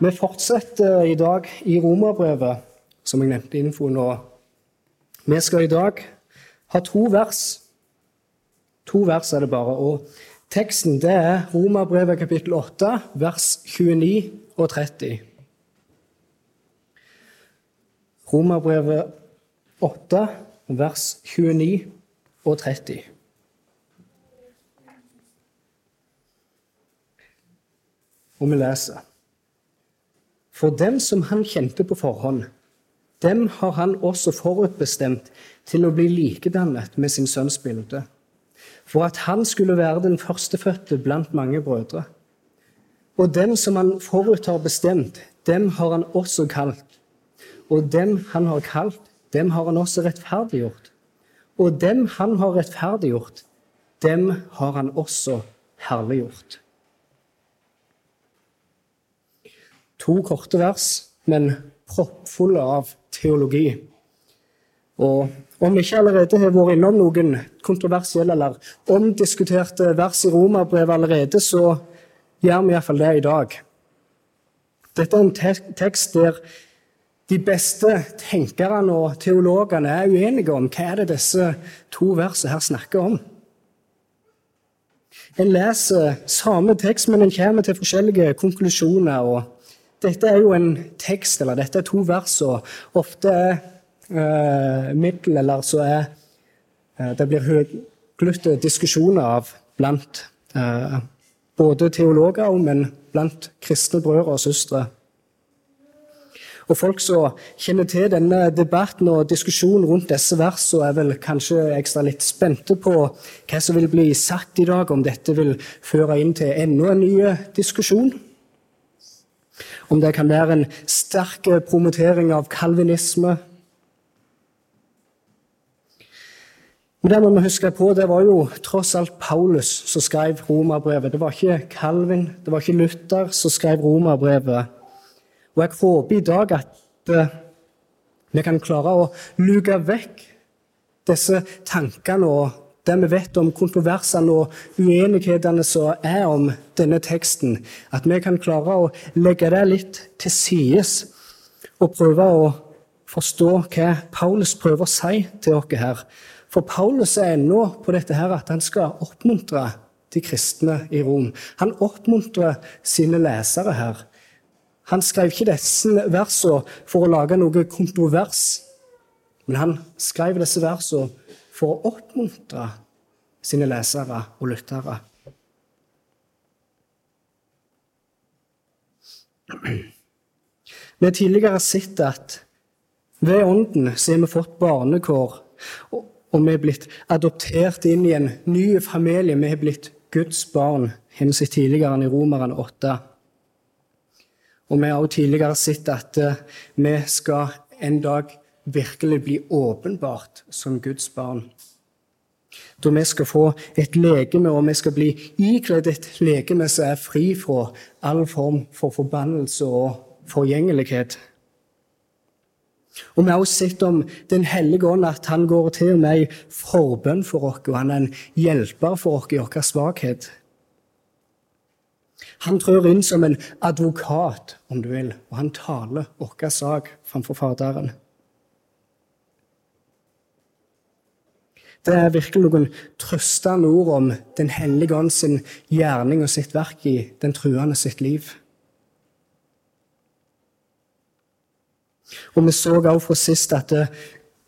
Vi fortsetter i dag i Romerbrevet, som jeg nevnte i nå. Vi skal i dag ha to vers. To vers er det bare. Og teksten det er Romerbrevet kapittel 8, vers 29 og 30. Romerbrevet 8, vers 29 og 30. Og vi leser For dem som han kjente på forhånd, dem har han også forutbestemt til å bli likedannet med sin sønns bilde, for at han skulle være den førstefødte blant mange brødre. Og dem som han forut har bestemt, dem har han også kalt. Og dem han har kalt, dem har han også rettferdiggjort. Og dem han har rettferdiggjort, dem har han også herliggjort. To korte vers, men proppfulle av teologi. Og om vi ikke allerede har vært innom noen kontroversielle eller omdiskuterte vers i Romerbrevet allerede, så gjør vi iallfall det i dag. Dette er en tekst der de beste tenkerne og teologene er uenige om hva er det disse to versene her snakker om. En leser samme tekst, men en kommer til forskjellige konklusjoner. og Dette er jo en tekst, eller dette er to vers, og ofte er eh, middel, eller så er eh, Det blir høyglutte diskusjoner av blant eh, både teologer, men blant kristne brødre og søstre. Og Folk som kjenner til denne debatten og diskusjonen rundt disse versene, er vel kanskje ekstra litt spente på hva som vil bli sagt i dag, om dette vil føre inn til enda en ny diskusjon. Om det kan være en sterk promotering av kalvinisme. Men det må vi huske på, det var jo tross alt Paulus som skrev romerbrevet. Det var ikke Calvin, det var ikke Luther som skrev romerbrevet. Og jeg håper i dag at uh, vi kan klare å luke vekk disse tankene og det vi vet om kontroversene og uenighetene som er om denne teksten. At vi kan klare å legge det litt til sides og prøve å forstå hva Paulus prøver å si til oss her. For Paulus er ennå på dette her at han skal oppmuntre de kristne i Rom. Han oppmuntrer sine lesere her. Han skrev ikke disse versene for å lage noe kontrovers, men han skrev disse versene for å oppmuntre sine lesere og lyttere. Vi har tidligere sett at ved Ånden så har vi fått barnekår, og vi er blitt adoptert inn i en ny familie. Vi har blitt Guds barn, sett tidligere i Romeren 8. Og vi har også tidligere sett at eh, vi skal en dag virkelig bli åpenbart som Guds barn. Da vi skal få et legeme, og vi skal bli ikledd et legeme som er fri fra all form for forbannelse og forgjengelighet. Og Vi har også sett om Den hellige ånd, at han går til med i forbønn for oss, og han er en hjelper for oss i vår svakhet. Han trør inn som en advokat, om du vil, og han taler vår sak framfor Faderen. Det er virkelig noen trøstende ord om Den hellige ånd sin gjerning og sitt verk i den truende sitt liv. Og Vi så også fra sist at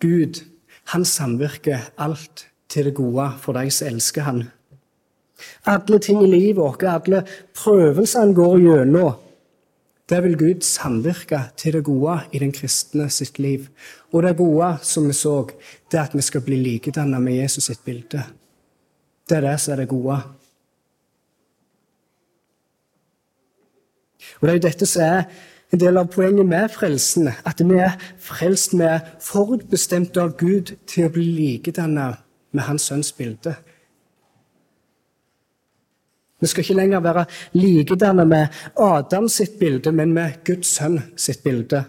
Gud han samvirker alt til det gode for de som elsker han. Alle ting i livet vårt, alle prøvelser han går gjennom, det vil Gud samvirke til det gode i den kristne sitt liv. Og det gode, som vi så, det er at vi skal bli likedannet med Jesus sitt bilde. Det er det som er det gode. Og Det er jo dette som er en del av poenget med frelsen. At vi er frelst, vi er forutbestemt av Gud til å bli likedannet med Hans sønns bilde. Vi skal ikke lenger være likedanne med Adam sitt bilde, men med Guds sønn sitt bilde.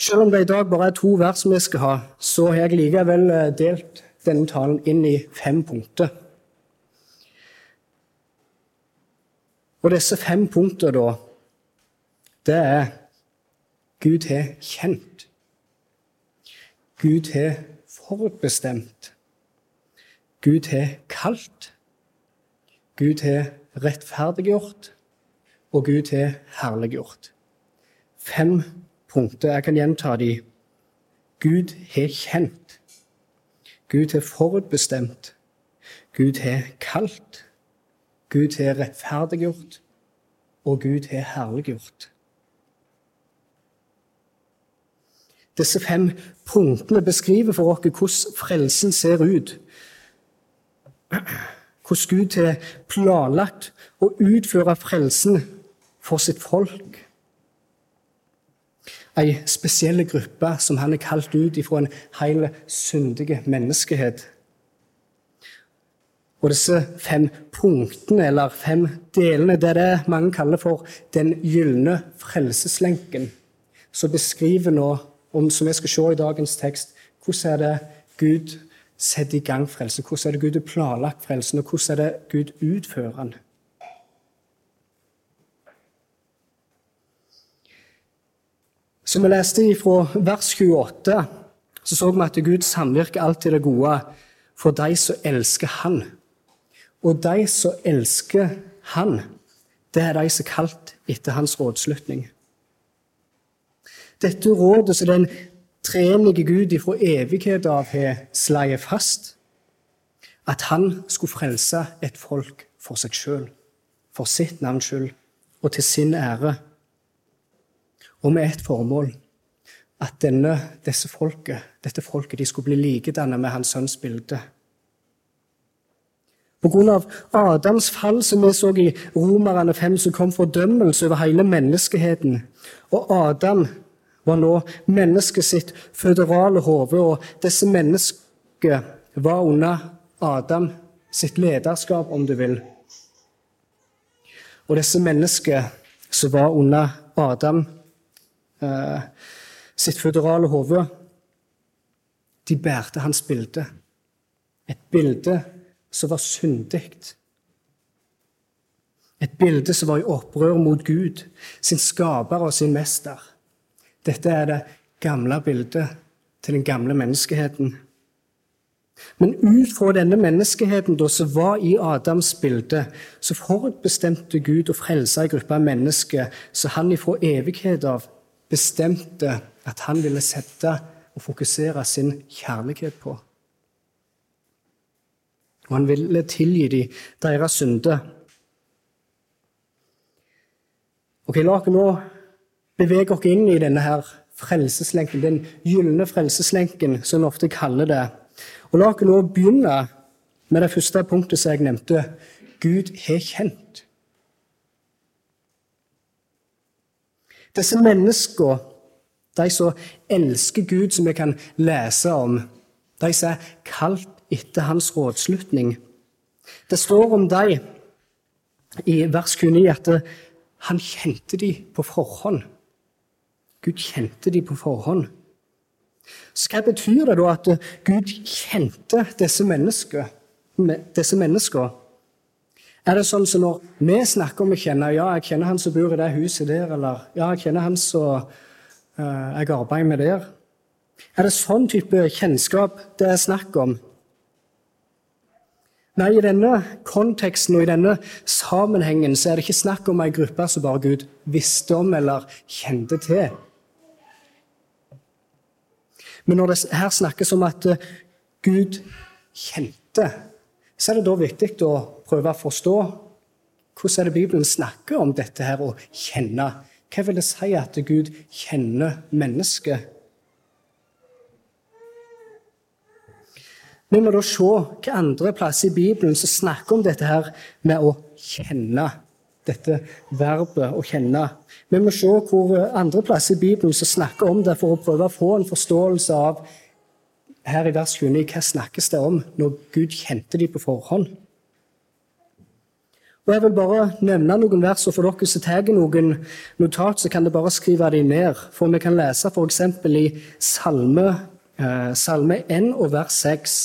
Selv om det i dag bare er to vers vi skal ha, så har jeg likevel eh, delt denne talen inn i fem punkter. Og disse fem punktene, da, det er Gud har kjent. Gud har forutbestemt. Gud har kalt. Gud har rettferdiggjort. Og Gud har herliggjort. Fem punkter. Jeg kan gjenta de. Gud har kjent. Gud har forutbestemt. Gud har kalt. Gud har rettferdiggjort. Og Gud har herliggjort. Disse fem punktene beskriver for oss hvordan frelsen ser ut. Hvordan Gud har planlagt å utføre frelsen for sitt folk. Ei spesiell gruppe som han er kalt ut ifra en hel syndig menneskehet. Og disse fem punktene, eller fem delene, det er det mange kaller for den gylne frelseslenken, som beskriver nå om, som vi skal se i dagens tekst, hvordan er det Gud setter i gang frelsen? Hvordan er det Gud har planlagt frelsen, og hvordan er det Gud utfører den? Som vi leste fra vers 28, så så vi at Gud samvirker alltid det gode for de som elsker Han. Og de som elsker Han, det er de som er kalt etter Hans rådslutning. Dette rådet som den treenige Gud ifra evighet av har slått fast, at han skulle frelse et folk for seg sjøl, for sitt navns skyld og til sin ære, og med ett formål at denne, folket, dette folket de skulle bli likedannet med hans sønns bilde. På grunn av Adams fall, som vi så i Romerne 5, så kom fordømmelse over hele menneskeheten. Og Adam var nå mennesket sitt føderale hode, og disse menneskene var under Adam sitt lederskap, om du vil. Og disse menneskene som var under Adam eh, sitt føderale hode, de bærte hans bilde. Et bilde som var syndig. Et bilde som var i opprør mot Gud, sin skaper og sin mester. Dette er det gamle bildet til den gamle menneskeheten. Men ut fra denne menneskeheten da, som var i Adams bilde, så forutbestemte Gud å frelse en gruppe av mennesker som han ifra evighet av bestemte at han ville sette og fokusere sin kjærlighet på. Og han ville tilgi dem deres synder. Ok, La oss nå bevege oss inn i denne her frelseslenken, den gylne frelseslenken, som vi ofte kaller det. Og La oss nå begynne med det første punktet som jeg nevnte. Gud har kjent. Disse menneskene, de som elsker Gud, som vi kan lese om, de som er kalt etter hans rådslutning. Det står om dem i vers 29 at han kjente dem på forhånd. Gud kjente dem på forhånd. Så hva betyr det da at Gud kjente disse menneskene? Disse menneskene? Er det sånn som når vi snakker om å kjenne Ja, jeg kjenner han som bor i det huset der, eller Ja, jeg kjenner han som uh, jeg arbeider med der. Er det sånn type kjennskap det er snakk om? Nei, i denne konteksten og i denne sammenhengen så er det ikke snakk om ei gruppe som bare Gud visste om eller kjente til. Men når det her snakkes om at eh, Gud kjente, så er det da viktig å prøve å forstå hvordan er det Bibelen snakker om dette her å kjenne. Hva vil det si at Gud kjenner mennesket? Vi må da se hva andre plasser i Bibelen som snakker om dette her med å kjenne. Dette verbet å kjenne. Vi må se hvor andre plasser i Bibelen som snakker om det, for å prøve å få en forståelse av her i vers 29, hva snakkes det om når Gud kjente dem på forhånd. Og Jeg vil bare nevne noen vers, og for dere som tar noen notat, så kan dere bare skrive dem ned. For vi kan lese f.eks. i Salme, eh, Salme 1 og vers 6.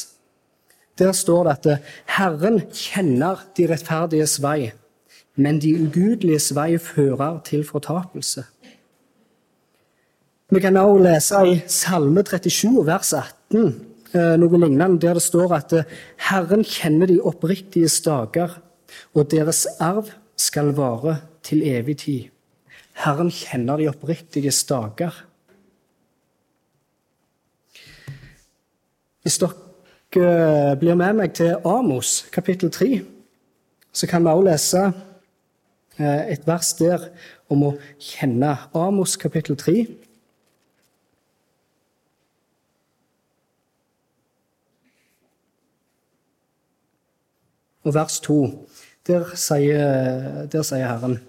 Der står det at Herren kjenner de rettferdiges vei. Men de ugudeliges vei fører til fortapelse. Vi kan også lese i Salme 37, vers 18, eh, noe lignende, der det står at eh, Herren kjenner de oppriktiges dager, og deres arv skal vare til evig tid. Herren kjenner de oppriktiges dager. Hvis dere blir med meg til Amos kapittel 3, så kan vi også lese eh, et vers der om å kjenne Amos kapittel 3. Og vers 2. Der sier, der sier Herren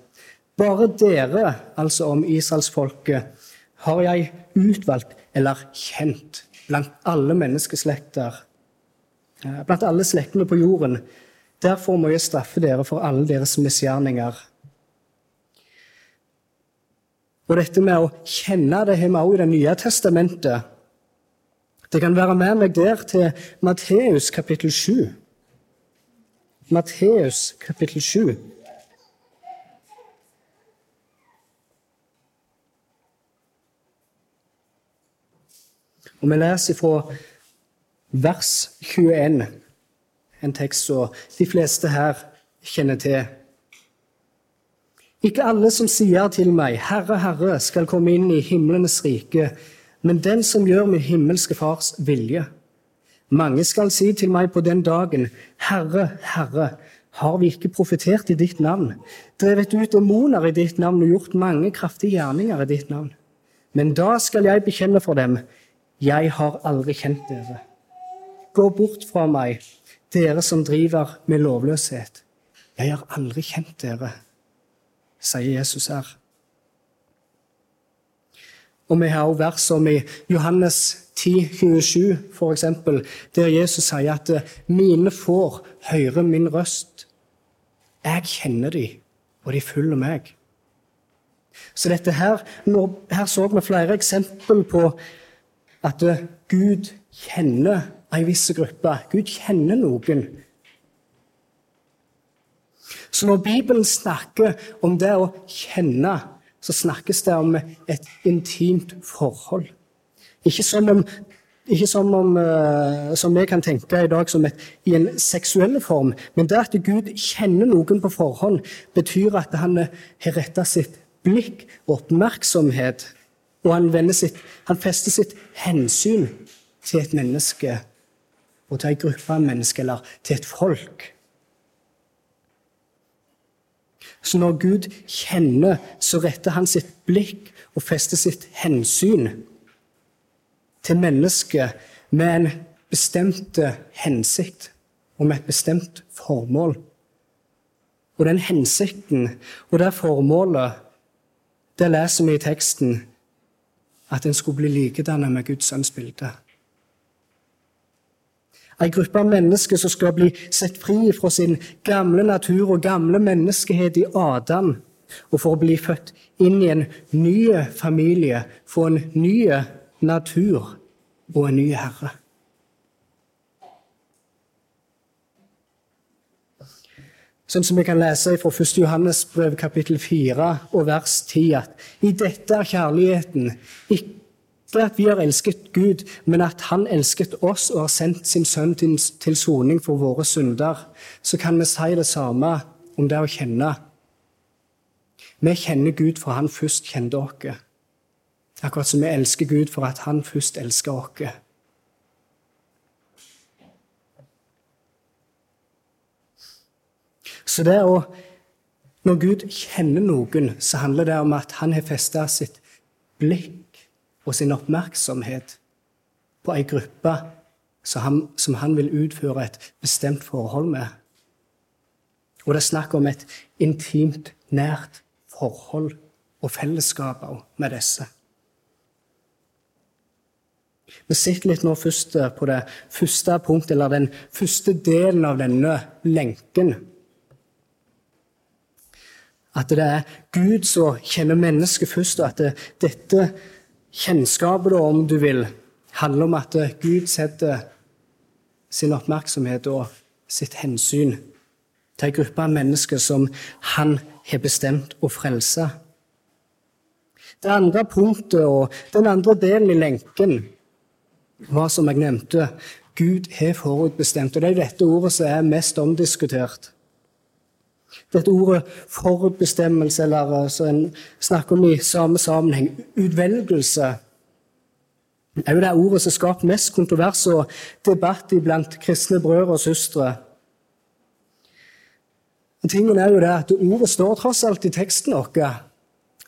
Bare dere, altså om israelsfolket, har jeg utvalgt eller kjent blant alle menneskeslekter, eh, blant alle slektene på jorden. Derfor må jeg straffe dere for alle deres misgjerninger. Og dette med å kjenne det har vi også i Det nye testamentet. Det kan være med meg der til Matteus kapittel 7. Matteus kapittel 7. Og vi leser fra vers 21, en tekst som de fleste her kjenner til. Ikke alle som sier til meg, Herre, Herre, skal komme inn i himlenes rike, men den som gjør min himmelske Fars vilje. Mange skal si til meg på den dagen, Herre, Herre, har vi ikke profetert i ditt navn, drevet ut demoner i ditt navn og gjort mange kraftige gjerninger i ditt navn? Men da skal jeg bekjenne for dem, 'Jeg har aldri kjent dere.' Gå bort fra meg, dere som driver med lovløshet. Jeg har aldri kjent dere, sier Jesus her. Og vi har også vers som i Johannes 10, 27, for eksempel, der Jesus sier at 'mine får høre min røst'. Jeg kjenner de, og de følger meg. Så dette her, her så vi flere eksempel på at Gud kjenner en viss gruppe. Gud kjenner noen. Så når Bibelen snakker om det å kjenne, så snakkes det om et intimt forhold. Ikke som om, ikke som, om, uh, som vi kan tenke i dag som et, i en seksuell form, men det at Gud kjenner noen på forhånd, betyr at han har retta sitt blikk og oppmerksomhet og han, sitt, han fester sitt hensyn til et menneske og til ei gruppe av mennesker, eller til et folk. Så når Gud kjenner, så retter han sitt blikk og fester sitt hensyn til mennesket med en bestemt hensikt og med et bestemt formål. Og den hensikten og det formålet, det leser vi i teksten at en skulle bli likedannet med Guds sønns bilde. Ei gruppe av mennesker som skal bli sett fri fra sin gamle natur og gamle menneskehet i Adam, og for å bli født inn i en ny familie, få en ny natur og en ny herre. Sånn som vi kan lese fra 1. Johannes brev kapittel 4 og vers 10, at i dette er kjærligheten ikke at vi har elsket Gud, men at Han elsket oss og har sendt sin sønn til soning for våre synder. Så kan vi si det samme om det å kjenne. Vi kjenner Gud for Han først kjente oss. Akkurat som vi elsker Gud for at Han først elsker oss. Så det å Når Gud kjenner noen, så handler det om at han har festa sitt blikk og sin oppmerksomhet på ei gruppe som han, som han vil utføre et bestemt forhold med. Og det er snakk om et intimt, nært forhold og fellesskap med disse. Vi sitter litt nå først på det første punktet, eller den første delen av denne lenken at det er Gud som kjenner mennesket først, og at det, dette kjennskapet, om du vil, handler om at Gud setter sin oppmerksomhet og sitt hensyn til en gruppe av mennesker som han har bestemt å frelse. Det andre punktet og den andre delen i lenken var, som jeg nevnte, Gud har forutbestemt. Og det er dette ordet som er mest omdiskutert. Dette ordet forutbestemmelse, eller som en snakker om i samme sammenheng, utvelgelse, er jo det ordet som skaper mest kontrovers og debatt blant kristne brødre og søstre. Tingen er jo det at Ordet står tross alt i teksten vår.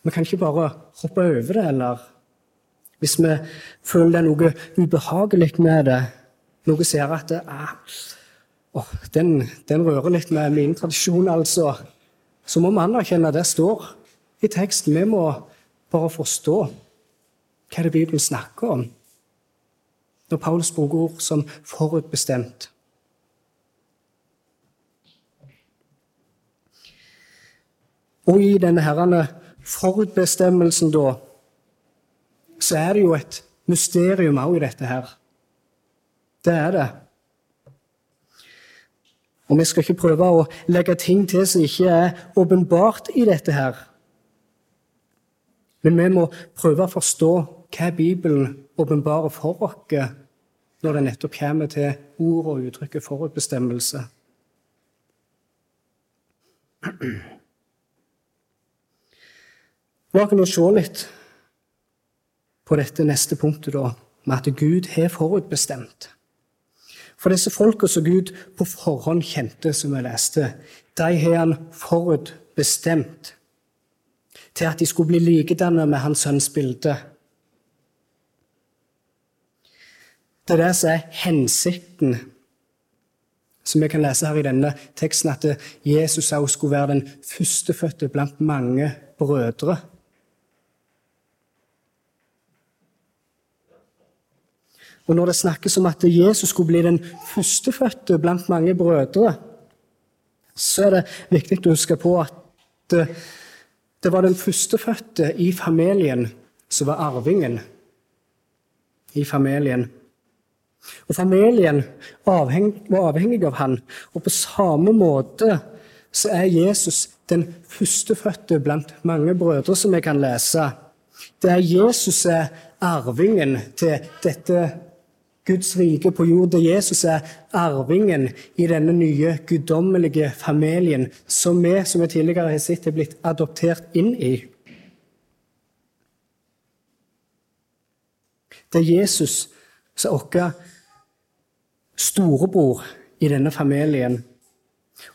Vi kan ikke bare hoppe over det, eller hvis vi føler det er noe ubehagelig med det, noe ser at det, ah, oh, den, den, rører litt med min tradisjon, altså, så må vi anerkjenne det står i teksten. Vi må bare forstå hva det Bibelen snakker om når Paulus bruker ord som forutbestemt. Og i denne herrene forutbestemmelsen, da, så er det jo et mysterium òg i dette her. Det er det. Og vi skal ikke prøve å legge ting til som ikke er åpenbart i dette her. Men vi må prøve å forstå hva Bibelen åpenbarer for oss når det nettopp kommer til ord og uttrykket forutbestemmelse. La oss se litt på dette neste punktet, da, med at Gud har forutbestemt. For disse folka som Gud på forhånd kjente, som vi leste, de har han forutbestemt til at de skulle bli likedannet med hans sønns bilde. Det er det som er hensikten, som vi kan lese her i denne teksten, at Jesus også skulle være den førstefødte blant mange brødre. Og når det snakkes om at Jesus skulle bli den førstefødte blant mange brødre, så er det viktig å huske på at det, det var den førstefødte i familien som var arvingen i familien. Og familien avheng, var avhengig av han, og på samme måte så er Jesus den førstefødte blant mange brødre, som vi kan lese. Det er Jesus er arvingen til dette Guds rike på jord. Der Jesus er arvingen i denne nye guddommelige familien som vi, som vi tidligere har sett, er blitt adoptert inn i. Det er Jesus som er vår storebror i denne familien.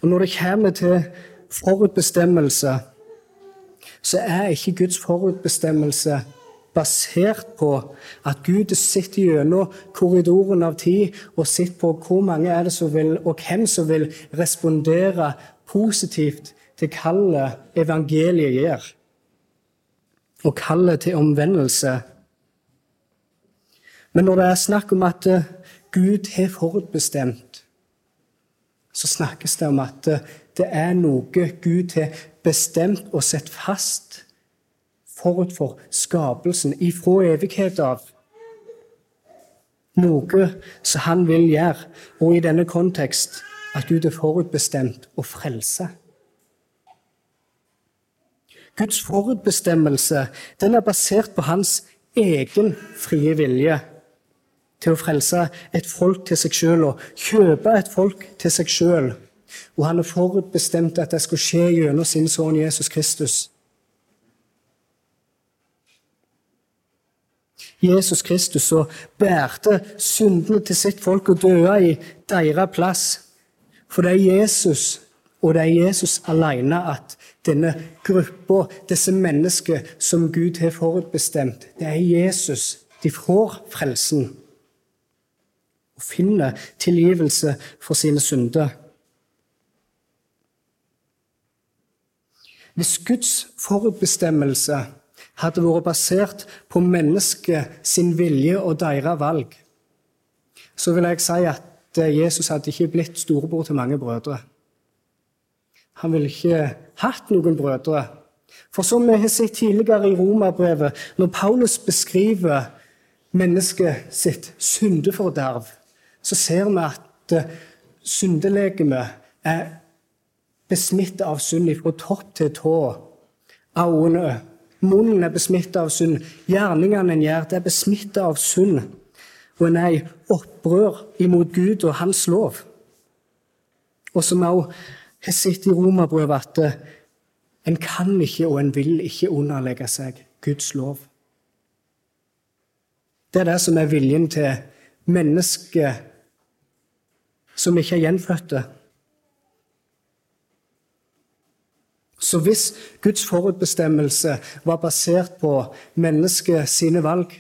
Og når det kommer til forutbestemmelse, så er ikke Guds forutbestemmelse basert på at Gud sitter gjennom korridoren av tid og sitter på hvor mange er det som vil, og hvem som vil respondere positivt til kallet evangeliet gir, og kallet til omvendelse. Men når det er snakk om at eh, Gud har forutbestemt, så snakkes det om at eh, det er noe Gud har bestemt og sett fast forut for skapelsen, ifra evighet av. Noe som han vil gjøre, og i denne kontekst at Gud er forutbestemt å frelse. Guds forutbestemmelse den er basert på hans egen frie vilje til å frelse et folk til seg sjøl og kjøpe et folk til seg sjøl. Og han er forutbestemt at det skal skje gjennom sin sønn Jesus Kristus. Jesus Kristus som bærte syndene til sitt folk og døde i deres plass. For det er Jesus, og det er Jesus alene at denne gruppa, disse mennesker som Gud har forutbestemt, det er Jesus de får frelsen og finner tilgivelse for sine synder. Hvis Guds forutbestemmelse hadde vært basert på mennesket sin vilje og deres valg, så vil jeg si at eh, Jesus hadde ikke blitt storebror til mange brødre. Han ville ikke hatt noen brødre. For som vi har sett tidligere i Romerbrevet, når Paulus beskriver mennesket sitt syndeforderv, så ser vi at eh, syndelegemet er besmittet av synd fra topp til tå. Øynene, munnen er besmittet av synd. Gjerningene en gjør, det er besmittet av synd. Og en er i opprør imot Gud og Hans lov. Og som også har sett i Romerbrevet, at eh, en kan ikke og en vil ikke underlegge seg Guds lov. Det er det som er viljen til mennesket som ikke er gjenfødte. Så hvis Guds forutbestemmelse var basert på mennesket sine valg,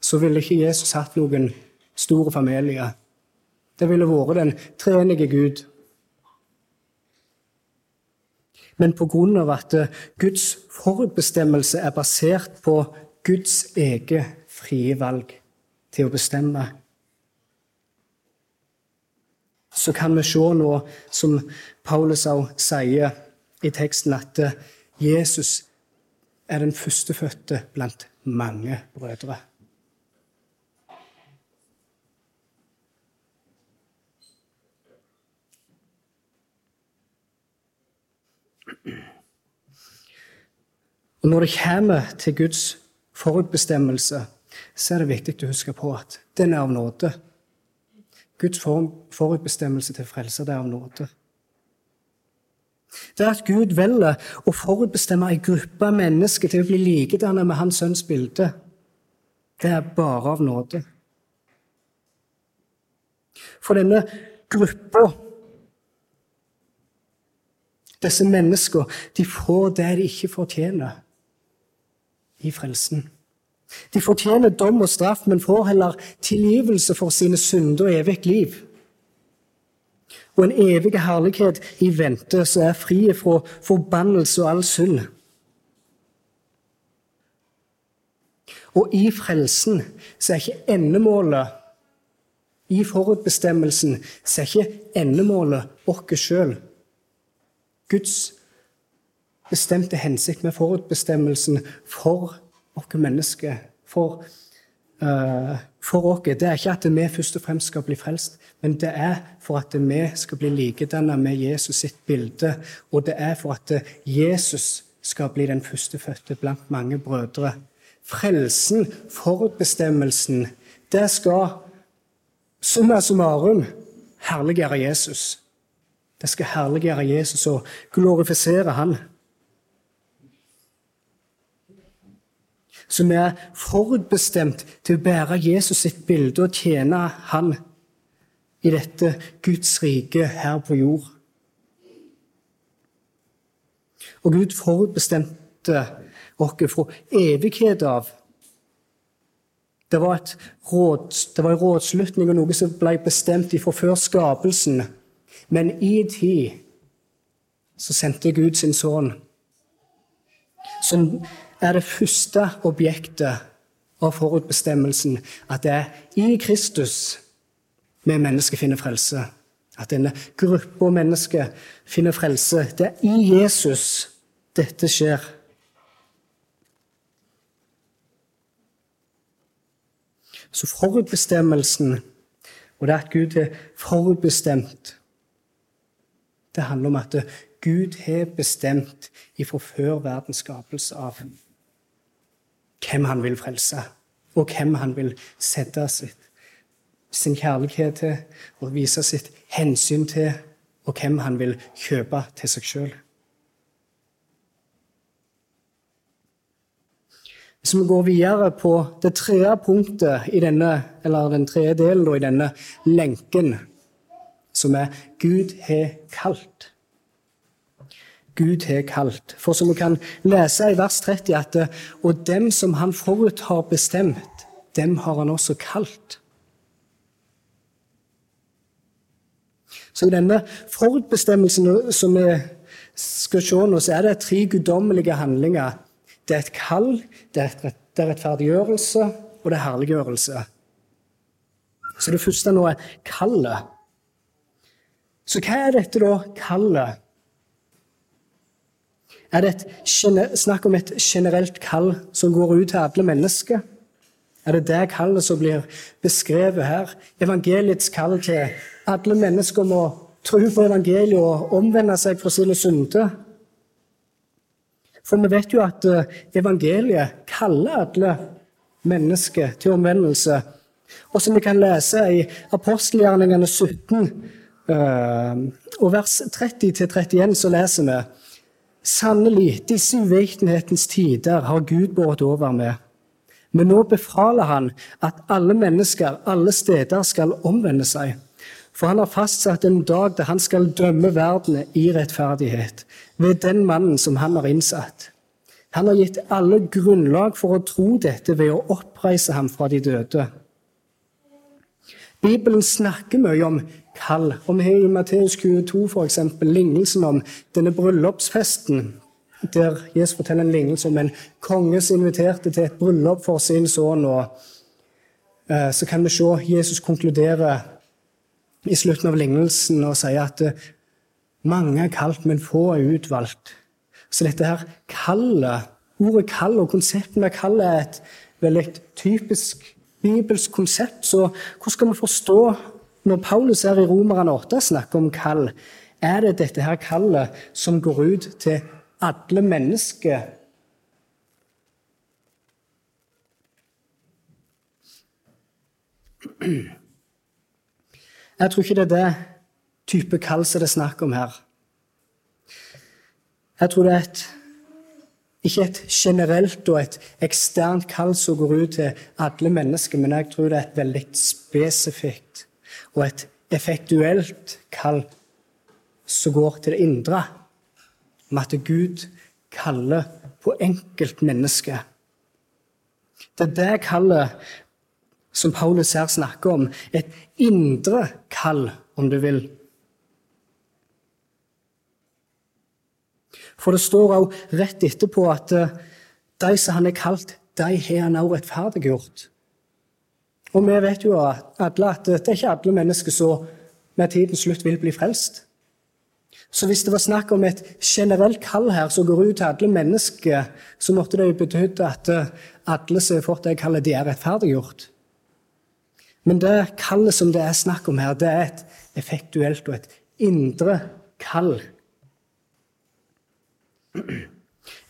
så ville ikke Jesus hatt noen store familie. Det ville vært den treenige Gud. Men pga. at Guds forutbestemmelse er basert på Guds eget frie valg til å bestemme, så kan vi se nå, som Paulus også sier i teksten, at Jesus er den førstefødte blant mange brødre. Og Når det kommer til Guds forutbestemmelse, så er det viktig å huske på at den er av nåde. Guds forutbestemmelse til frelse det er av nåde. Det er at Gud velger å forutbestemme en gruppe mennesker til å bli likedannet med Hans sønns bilde. Det er bare av nåde. For denne gruppa disse menneskene de får det de ikke fortjener i frelsen. De fortjener dom og straff, men får heller tilgivelse for sine synder og evig liv. Og en evig herlighet i vente som er fri fra forbannelse og all synd. Og i frelsen så er ikke endemålet I forutbestemmelsen så er ikke endemålet oss sjøl. Guds bestemte hensikt med forutbestemmelsen for oss mennesker, for, uh, for oss, det er ikke at vi først og fremst skal bli frelst, men det er for at vi skal bli likedannet med Jesus sitt bilde, og det er for at Jesus skal bli den førstefødte blant mange brødre. Frelsen, forutbestemmelsen, det skal summa summarum herliggjøre Jesus. Det skal herliggjøre Jesus og glorifisere Han. Så vi er forutbestemt til å bære Jesus sitt bilde og tjene Han i dette Guds rike her på jord. Og Gud forutbestemte oss fra evighet av. Det var, råd, det var en rådslutning og noe som ble bestemt fra før skapelsen. Men i tid så sendte Gud sin sønn, som er det første objektet av forutbestemmelsen, at det er i Kristus vi mennesker finner frelse. At denne gruppa mennesker finner frelse. Det er i Jesus dette skjer. Så forutbestemmelsen, og det at Gud er forutbestemt, det handler om at Gud har bestemt ifra før verdens skapelse av hvem han vil frelse, og hvem han vil sette sitt, sin kjærlighet til og vise sitt hensyn til, og hvem han vil kjøpe til seg sjøl. Hvis vi går videre på det tredje punktet i denne, eller den tredje delen i denne lenken, som er Gud har kalt. Gud har kalt. For som vi kan lese i vers 30, at og dem som han forut har bestemt, dem har han også kalt. Så i denne forutbestemmelsen som vi skal se nå, så er det tre guddommelige handlinger. Det er et kall, det er rettferdiggjørelse, og det er herliggjørelse. Så det første nå er kallet. Så hva er dette da kallet? Er det et snakk om et generelt kall som går ut til alle mennesker? Er det det kallet som blir beskrevet her? Evangeliets kall til alle mennesker må tro på evangeliet og omvende seg fra sine synder. For vi vet jo at eh, evangeliet kaller alle mennesker til omvendelse. Og som vi kan lese i apostelgjerningene 17 eh, og vers 30-31, så leser vi Sannelig, disse uvitenhetens tider har Gud båret over med. Men nå befaler han at alle mennesker alle steder skal omvende seg. For han har fastsatt en dag der han skal dømme verden i rettferdighet, ved den mannen som han har innsatt. Han har gitt alle grunnlag for å tro dette ved å oppreise ham fra de døde. Bibelen snakker mye om kall. Vi har i Matteus 22 for eksempel, lignelsen om denne bryllupsfesten, der Jesus forteller en lignelse om en konge som inviterte til et bryllup for sin sønn. eh, Så kan vi se Jesus konkludere i slutten av lignelsen og sier at eh, mange er kalt, men få er utvalgt. Så dette her kallet, ordet kall og konseptet med kall er et veldig typisk bibelsk konsept. Så hvordan skal vi forstå når Paulus her i Romerne 8 snakker om kall? Er det dette her kallet som går ut til alle mennesker? Jeg tror ikke det er det type kall som det er snakk om her. Jeg tror det er et, ikke et generelt og et eksternt kall som går ut til alle mennesker, men jeg tror det er et veldig spesifikt og et effektuelt kall som går til det indre. Om at Gud kaller på enkeltmennesket. Det er det kallet som Paulus her snakker om. Et indre kall, om du vil. For det står òg rett etterpå at eh, de som han er kalt, de har han òg rettferdiggjort. Og vi vet jo alle at det er ikke alle mennesker som med tidens slutt vil bli frelst. Så hvis det var snakk om et generelt kall her som går ut til alle mennesker, så måtte det jo bety at eh, alle som har fått det kallet, de er rettferdiggjort. Men det kallet som det er snakk om her, det er et effektuelt og et indre kall.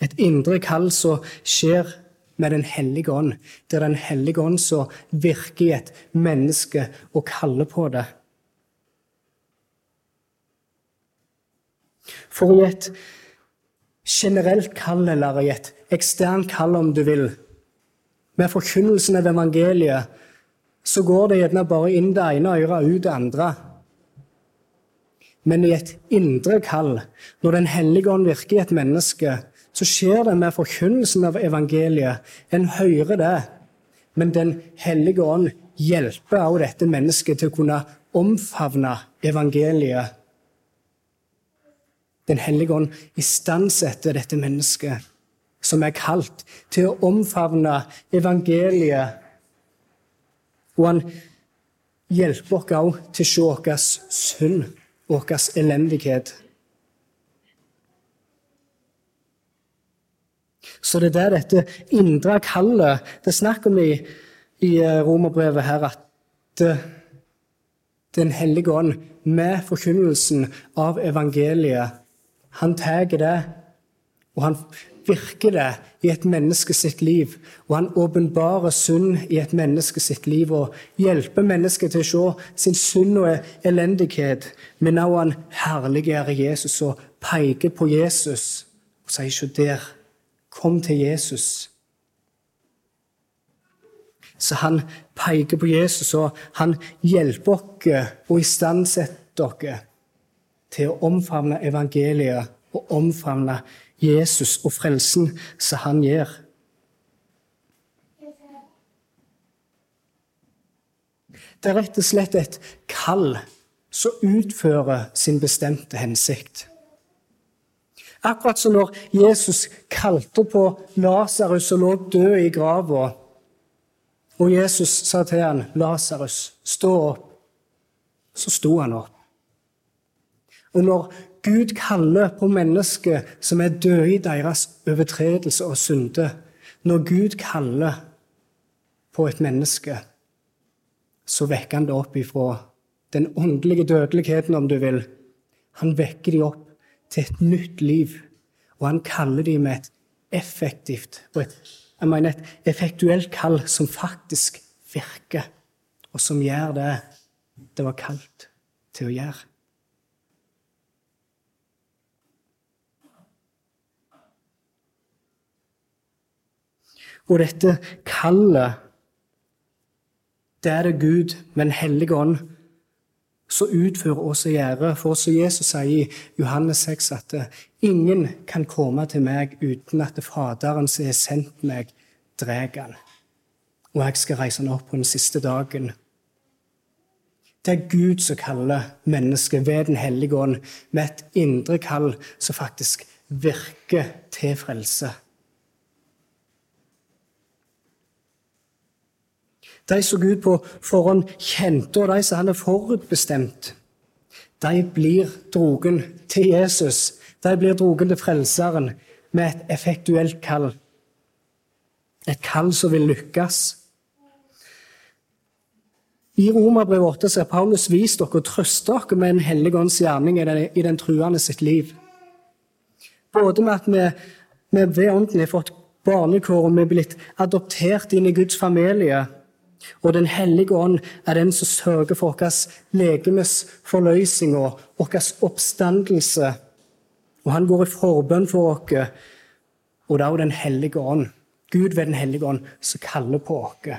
Et indre kall som skjer med Den hellige ånd. Det er Den hellige ånd som virker i et menneske og kaller på det. For i et generelt kall, eller i et eksternt kall, om du vil, med forkynnelsen av evangeliet, så går det gjerne bare inn det ene øret ut det andre. Men i et indre kall, når Den hellige ånd virker i et menneske, så skjer det med forkynnelsen av evangeliet. En hører det, men Den hellige ånd hjelper også dette mennesket til å kunne omfavne evangeliet. Den hellige ånd istandsetter dette mennesket, som er kalt, til å omfavne evangeliet og han hjelper oss òg til å se vår synd og vår elendighet. Så det er dette indre kallet det er snakk om i, i eh, romerbrevet her, at eh, Den hellige ånd, med forkynnelsen av evangeliet, han tar det, og han virker det i et menneske sitt liv. Og han åpenbarer synd i et menneske sitt liv og hjelper mennesket til å se sin synd og elendighet. Men også han herliggjør Jesus og peker på Jesus og sier ikke der, kom til Jesus. Så han peker på Jesus, og han hjelper oss og istandsetter oss til å omfavne evangeliet og omfavne Jesus og frelsen som han gjør. Det er rett og slett et kall som utfører sin bestemte hensikt. Akkurat som når Jesus kalte på Lasarus og lå død i grava, og Jesus sa til han, 'Lasarus, stå opp', så sto han opp. Og når Gud kaller på mennesker som er døde i deres overtredelse og synde. Når Gud kaller på et menneske, så vekker han det opp ifra den åndelige dødeligheten, om du vil, Han vekker dem opp til et nytt liv, og han kaller dem med et effektivt og et, jeg mener et effektuelt kall som faktisk virker, og som gjør det det var kalt til å gjøre. Og dette kallet, det er det Gud med Den hellige ånd som utfører oss og gjør. For som Jesus sier i Johannes 6 at ingen kan komme til meg uten at Faderen som har sendt meg, drar han. Og jeg skal reise han opp på den siste dagen. Det er Gud som kaller mennesket ved Den hellige ånd, med et indre kall som faktisk virker til frelse. De som Gud på forhånd kjente, og de som han er forutbestemt, de blir drogen til Jesus. De blir drogen til Frelseren med et effektuelt kall. Et kall som vil lykkes. I Romerbrevet 8 har Paulus vist dere og trøstet dere med en hellig ånds gjerning i den, i den truende sitt liv. Både med at vi, vi ved Ånden har fått barnekår og vi er blitt adoptert inn i Guds familie og Den hellige ånd er den som sørger for vår legemes forløsning og vår oppstandelse. Og han går i forbønn for oss. Og det er også Den hellige ånd, Gud ved Den hellige ånd, som kaller på oss.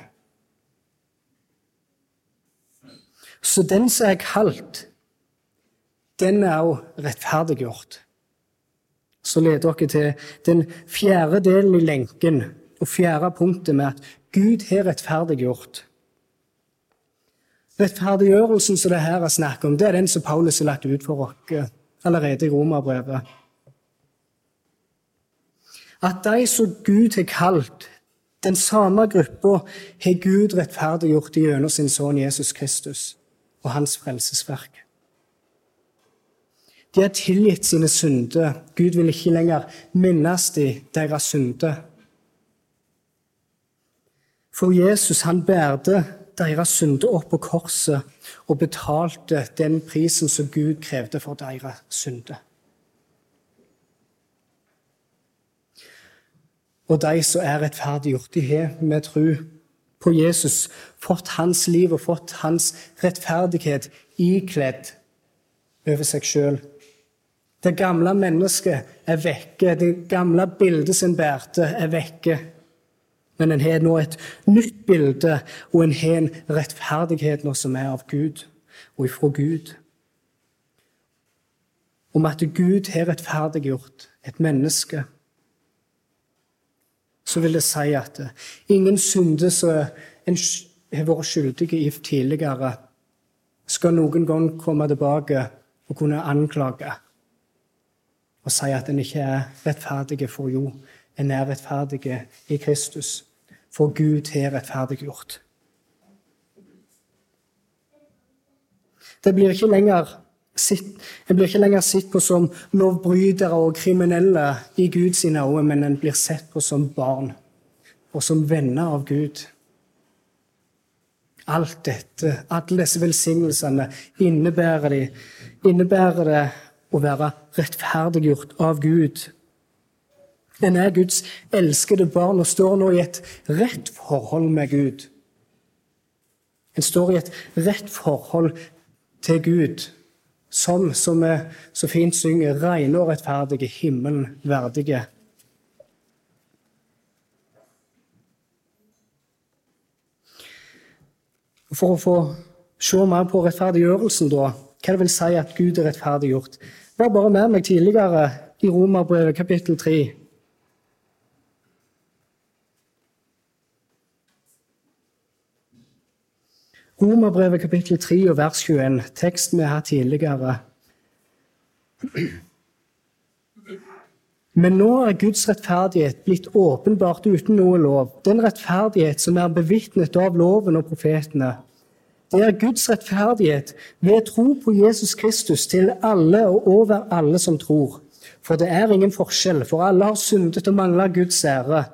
Så den som er kalt, den er også rettferdiggjort. Så leder dere til den fjerde delen i lenken og fjerde punktet med at Gud har rettferdiggjort. Rettferdiggjørelsen som det her er snakk om, det er den som Paulus har lagt ut for oss allerede i Romerbrevet. At de som Gud har kalt, den samme gruppa, har Gud rettferdiggjort gjennom sin sønn Jesus Kristus og hans frelsesverk. De har tilgitt sine synder. Gud vil ikke lenger minnes de deres synder. For Jesus han bærte deres synder opp på korset og betalte den prisen som Gud krevde for deres synder. Og de som er rettferdiggjort, de har med tro på Jesus fått hans liv og fått hans rettferdighet ikledd over seg sjøl. Det gamle mennesket er vekke. Det gamle bildet sin bærte, er vekke. Men en har nå et nytt bilde, og en har en rettferdighet nå som er av Gud og ifra Gud. Om at Gud har rettferdiggjort et menneske, så vil det si at ingen synde som en har vært skyldige i tidligere, skal noen gang komme tilbake og kunne anklage og si at en ikke er rettferdig for jo, en er rettferdig i Kristus for Gud har rettferdiggjort. Det blir ikke lenger en blir ikke lenger sett på som lovbrytere og kriminelle i Guds øyne, men en blir sett på som barn og som venner av Gud. Alt dette, alle disse velsignelsene, innebærer, de, innebærer det å være rettferdiggjort av Gud en er Guds elskede barn og står nå i et rett forhold med Gud. En står i et rett forhold til Gud, som, som vi så fint synger, rene og rettferdige, himmelen verdige. For å få se mer på rettferdiggjørelsen, da, hva det vil si at Gud er rettferdiggjort, var bare med meg tidligere i Romerbrevet kapittel 3. Romerbrevet kapittel 3 og vers 21, teksten vi har tidligere. Men nå er Guds rettferdighet blitt åpenbart uten noe lov. Den rettferdighet som er bevitnet av loven og profetene. Det er Guds rettferdighet ved tro på Jesus Kristus til alle og over alle som tror. For det er ingen forskjell, for alle har syndet og mangler Guds ære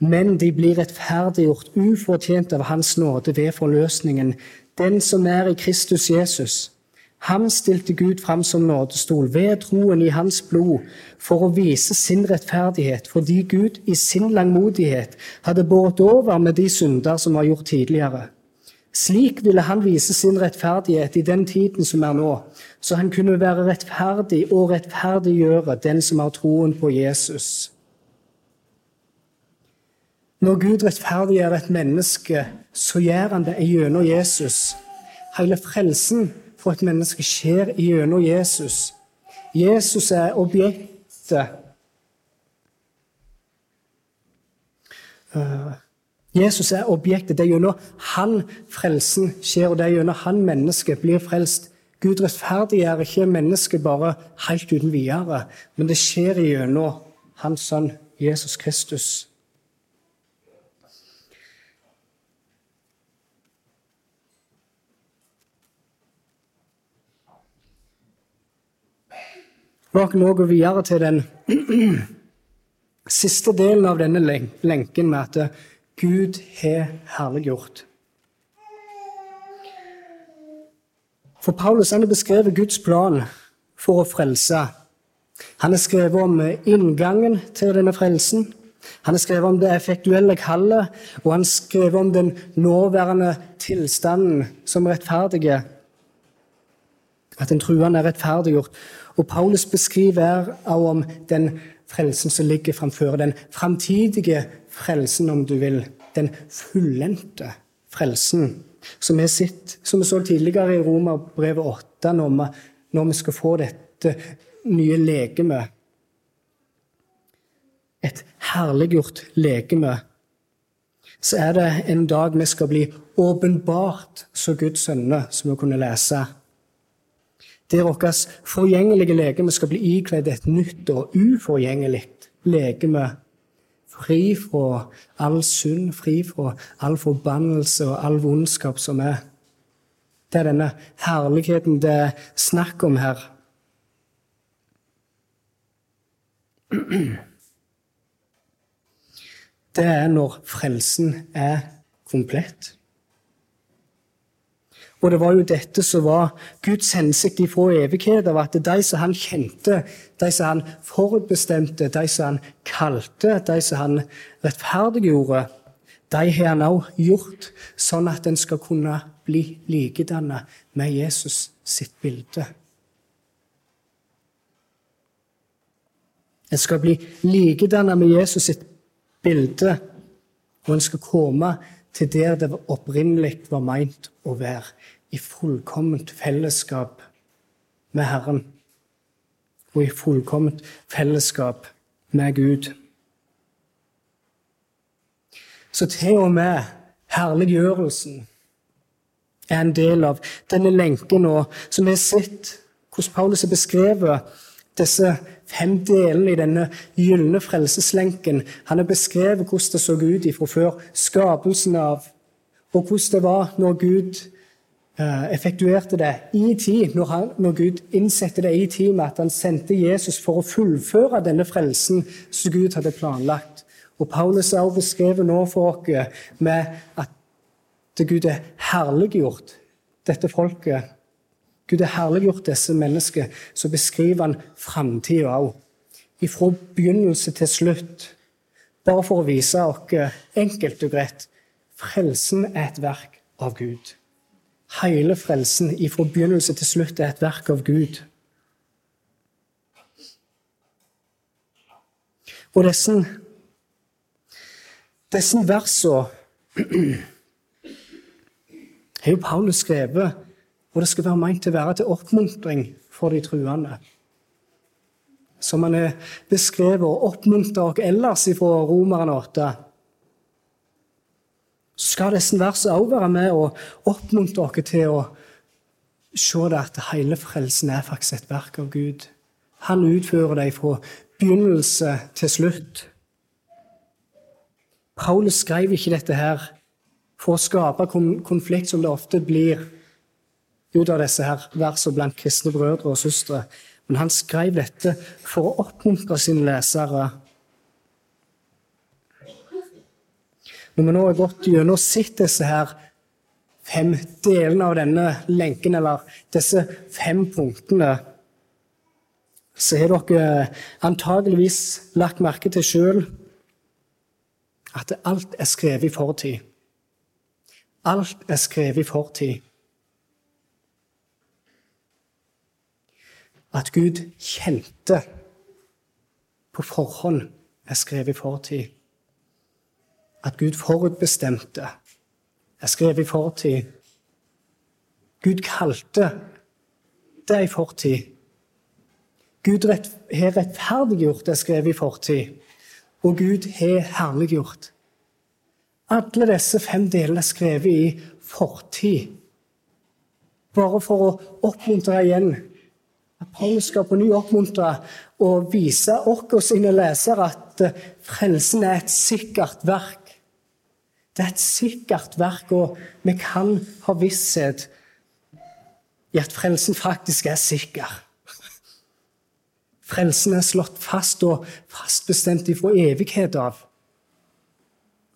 men de blir rettferdiggjort ufortjent av Hans nåde ved forløsningen, den som er i Kristus Jesus. Han stilte Gud fram som nådestol ved troen i hans blod for å vise sin rettferdighet, fordi Gud i sin langmodighet hadde båret over med de synder som var gjort tidligere. Slik ville han vise sin rettferdighet i den tiden som er nå, så han kunne være rettferdig og rettferdiggjøre den som har troen på Jesus. Når Gud rettferdiggjør et menneske, så gjør han det gjennom Jesus. Hele frelsen for et menneske skjer gjennom Jesus. Jesus er objektet. Uh, Jesus er objektet. Det er gjennom han frelsen skjer, og det er gjennom han mennesket blir frelst. Gud rettferdiggjør ikke mennesket bare helt uten videre, men det skjer gjennom hans sønn Jesus Kristus. La oss nå gå videre til den siste delen av denne lenken med at Gud har herliggjort. For Paulus han har beskrevet Guds plan for å frelse. Han har skrevet om inngangen til denne frelsen. Han har skrevet om det effektuelle kallet, og han har skrevet om den nåværende tilstanden som rettferdige. At den truende er rettferdiggjort. Og Paulus beskriver også om den frelsen som ligger framfor. Den framtidige frelsen, om du vil. Den fullendte frelsen. Som vi, sitt, som vi så tidligere i Romerbrevet 8, når vi, når vi skal få dette nye legemet. Et herliggjort legeme. Så er det en dag vi skal bli åpenbart så Guds sønner, som vi kunne lese der vårt forgjengelige legeme skal bli ikledd et nytt og uforgjengelig legeme. Fri fra all synd, fri fra all forbannelse og all vondskap som er. Det er denne herligheten det er snakk om her. Det er når frelsen er komplett. Og det var jo dette som var Guds hensikt ifra evighet, av at de som han kjente, de som han forutbestemte, de som han kalte, de som han rettferdiggjorde, de har han òg gjort sånn at en skal kunne bli likedannet med Jesus sitt bilde. En skal bli likedannet med Jesus sitt bilde, og en skal komme til der det opprinnelig var meint å være, i fullkomment fellesskap med Herren og i fullkomment fellesskap med Gud. Så til og med herliggjørelsen er en del av denne lenken, nå, som vi har sett hvordan Paulus har beskrevet disse fem delene i denne gylne frelseslenken. Han har beskrevet hvordan det så ut fra før skapelsen av, og hvordan det var når Gud eh, effektuerte det i tid, når, han, når Gud innsatte det i tid med at han sendte Jesus for å fullføre denne frelsen som Gud hadde planlagt. Og Paulus har også beskrevet nå for oss med at Gud er herliggjort dette folket Gud har herliggjort disse menneskene, så beskriver han framtida òg. Fra begynnelse til slutt. Bare for å vise oss enkelt og greit frelsen er et verk av Gud. Hele frelsen fra begynnelse til slutt er et verk av Gud. Og disse, disse versene har jo Paulus skrevet og det skal være meint til å være til oppmuntring for de truende. Som han er beskrevet og oppmuntrer oss ellers fra Romeren 8. Så skal disse versene også være med og oppmuntre oss til å se det at hele frelsen er faktisk et verk av Gud. Han utfører det fra begynnelse til slutt. Paulus skrev ikke dette her for å skape konflikt, som det ofte blir ut av disse her versene blant kristne brødre og søstre. Men han skrev dette for å oppmuntre sine lesere. Når vi nå har gått gjennom sett disse her fem delene av denne lenken, eller disse fem punktene, så har dere antageligvis lagt merke til sjøl at alt er skrevet i fortid. Alt er skrevet i fortid. At Gud kjente på forhånd er skrevet i fortid. At Gud forutbestemte er skrevet i fortid. Gud kalte det i fortid. Gud har rettferdiggjort det er skrevet i fortid. Og Gud har herliggjort. Alle disse fem delene er skrevet i fortid. Bare for å oppmuntre igjen Paulus skal på ny oppmuntre og vise oss og sine lesere at eh, frelsen er et sikkert verk. Det er et sikkert verk, og vi kan ha visshet i at frelsen faktisk er sikker. Frelsen er slått fast og fastbestemt ifra evighet av.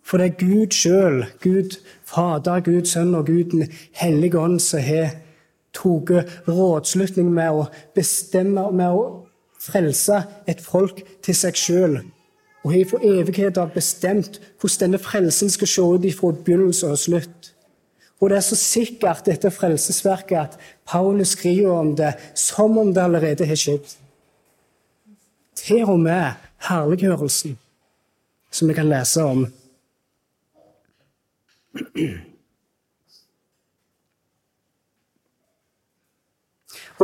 For det er Gud sjøl, Gud Fader, Gud Sønn og Gud Den hellige ånd, som har tatt rådslutning med å bestemme med å frelse et folk til seg sjøl. Og har for evighet av bestemt hvordan denne frelsen skal se ut fra begynnelse og slutt. Og det er så sikkert, dette frelsesverket, at Paulus skriver om det som om det allerede har skjedd. Til og med herliggjørelsen, som vi kan lese om.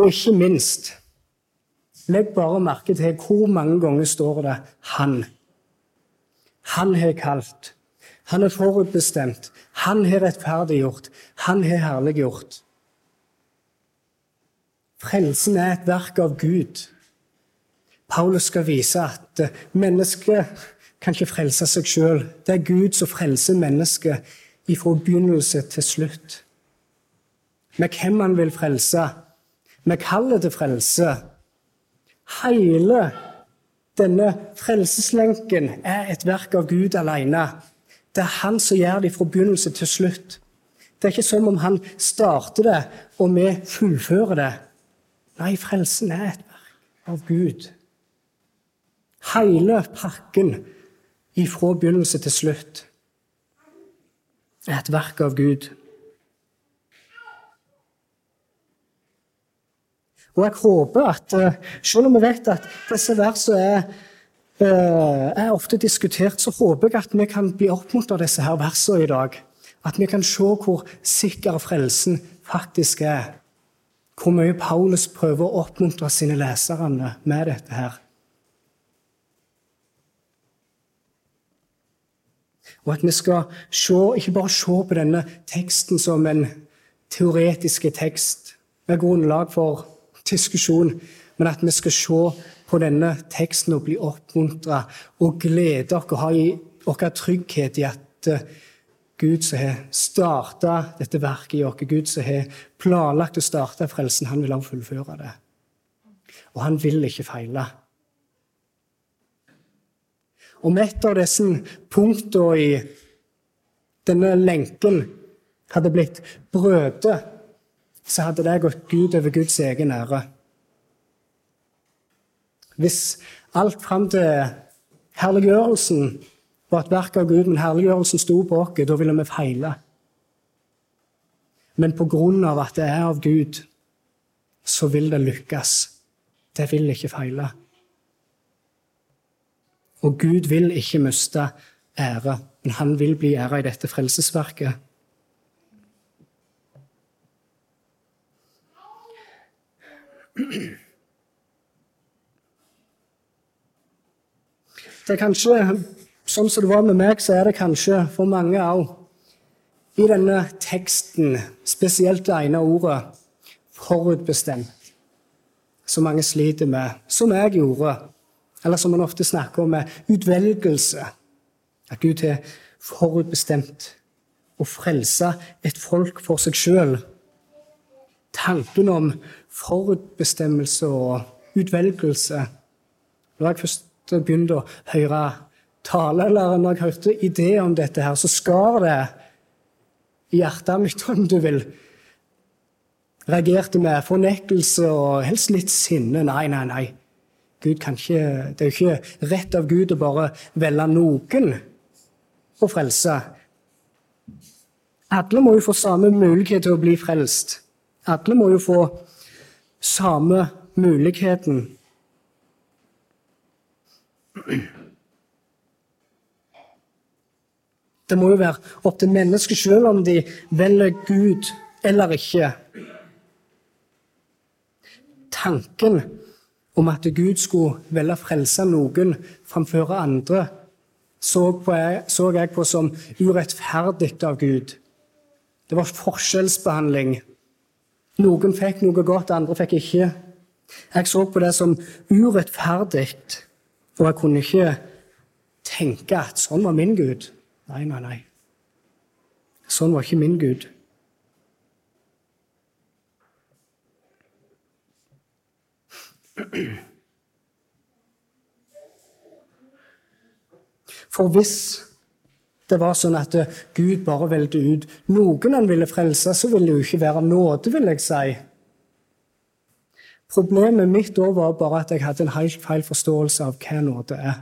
Og ikke minst Legg bare merke til hvor mange ganger står det 'han'. Han har kalt. Han er forutbestemt. Han har rettferdiggjort. Han har herliggjort. Frelsen er et verk av Gud. Paulus skal vise at mennesket kan ikke frelse seg sjøl. Det er Gud som frelser mennesket ifra begynnelse til slutt. Med hvem han vil frelse, med kaller det frelse. Hele denne frelseslenken er et verk av Gud alene. Det er han som gjør det fra begynnelse til slutt. Det er ikke som om han starter det, og vi fullfører det. Nei, frelsen er et verk av Gud. Hele pakken ifra begynnelse til slutt er et verk av Gud. Og jeg håper at, eh, selv om vi vet at disse versene er, eh, er ofte diskutert, så håper jeg at vi kan bli oppmuntret av disse her versene i dag. At vi kan se hvor sikker frelsen faktisk er. Hvor mye Paulus prøver å oppmuntre sine lesere med dette her. Og at vi skal se, ikke bare se på denne teksten som en teoretisk tekst med grunnlag for diskusjon, men at vi skal se på denne teksten og bli oppmuntra og glede oss og ha vår trygghet i at eh, Gud som har starta dette verket i oss, Gud som har planlagt å starte frelsen, han vil også fullføre det. Og han vil ikke feile. Om et av disse punktene i denne lenken hadde blitt brødet, så hadde det gått Gud over Guds egen ære. Hvis alt fram til herliggjørelsen var et verk av Gud, men herliggjørelsen sto på oss, da ville vi feile. Men på grunn av at det er av Gud, så vil det lykkes. Det vil ikke feile. Og Gud vil ikke miste ære, men han vil bli æra i dette frelsesverket. Det er kanskje, Sånn som det var med meg, så er det kanskje for mange òg i denne teksten, spesielt det ene ordet, forutbestemt, som mange sliter med, som jeg gjorde, eller som man ofte snakker om, med utvelgelse. At Gud har forutbestemt å frelse et folk for seg sjøl. Tanken om forutbestemmelse og utvelgelse Når jeg først begynte å høre tale, eller når jeg hørte ideer om dette, her, så skar det i hjertet mitt, om du vil, reagerte med fornektelse og helst litt sinne. Nei, nei, nei. Gud kan ikke, det er jo ikke rett av Gud å bare velge noen å frelse. Alle må jo få samme mulighet til å bli frelst. Alle må jo få samme muligheten. Det må jo være opp til mennesket sjøl om de velger Gud eller ikke. Tanken om at Gud skulle velge å frelse noen framfor andre, så, jeg, så jeg på som urettferdig av Gud. Det var forskjellsbehandling. Noen fikk noe godt, andre fikk ikke. Jeg så på det som urettferdig, og jeg kunne ikke tenke at sånn var min Gud. Nei, nei, nei. Sånn var ikke min Gud. For hvis det var sånn at Gud bare velte ut noen han ville frelse, så ville det jo ikke være nåde, vil jeg si. Problemet mitt da var bare at jeg hadde en helt feil forståelse av hva nåde er.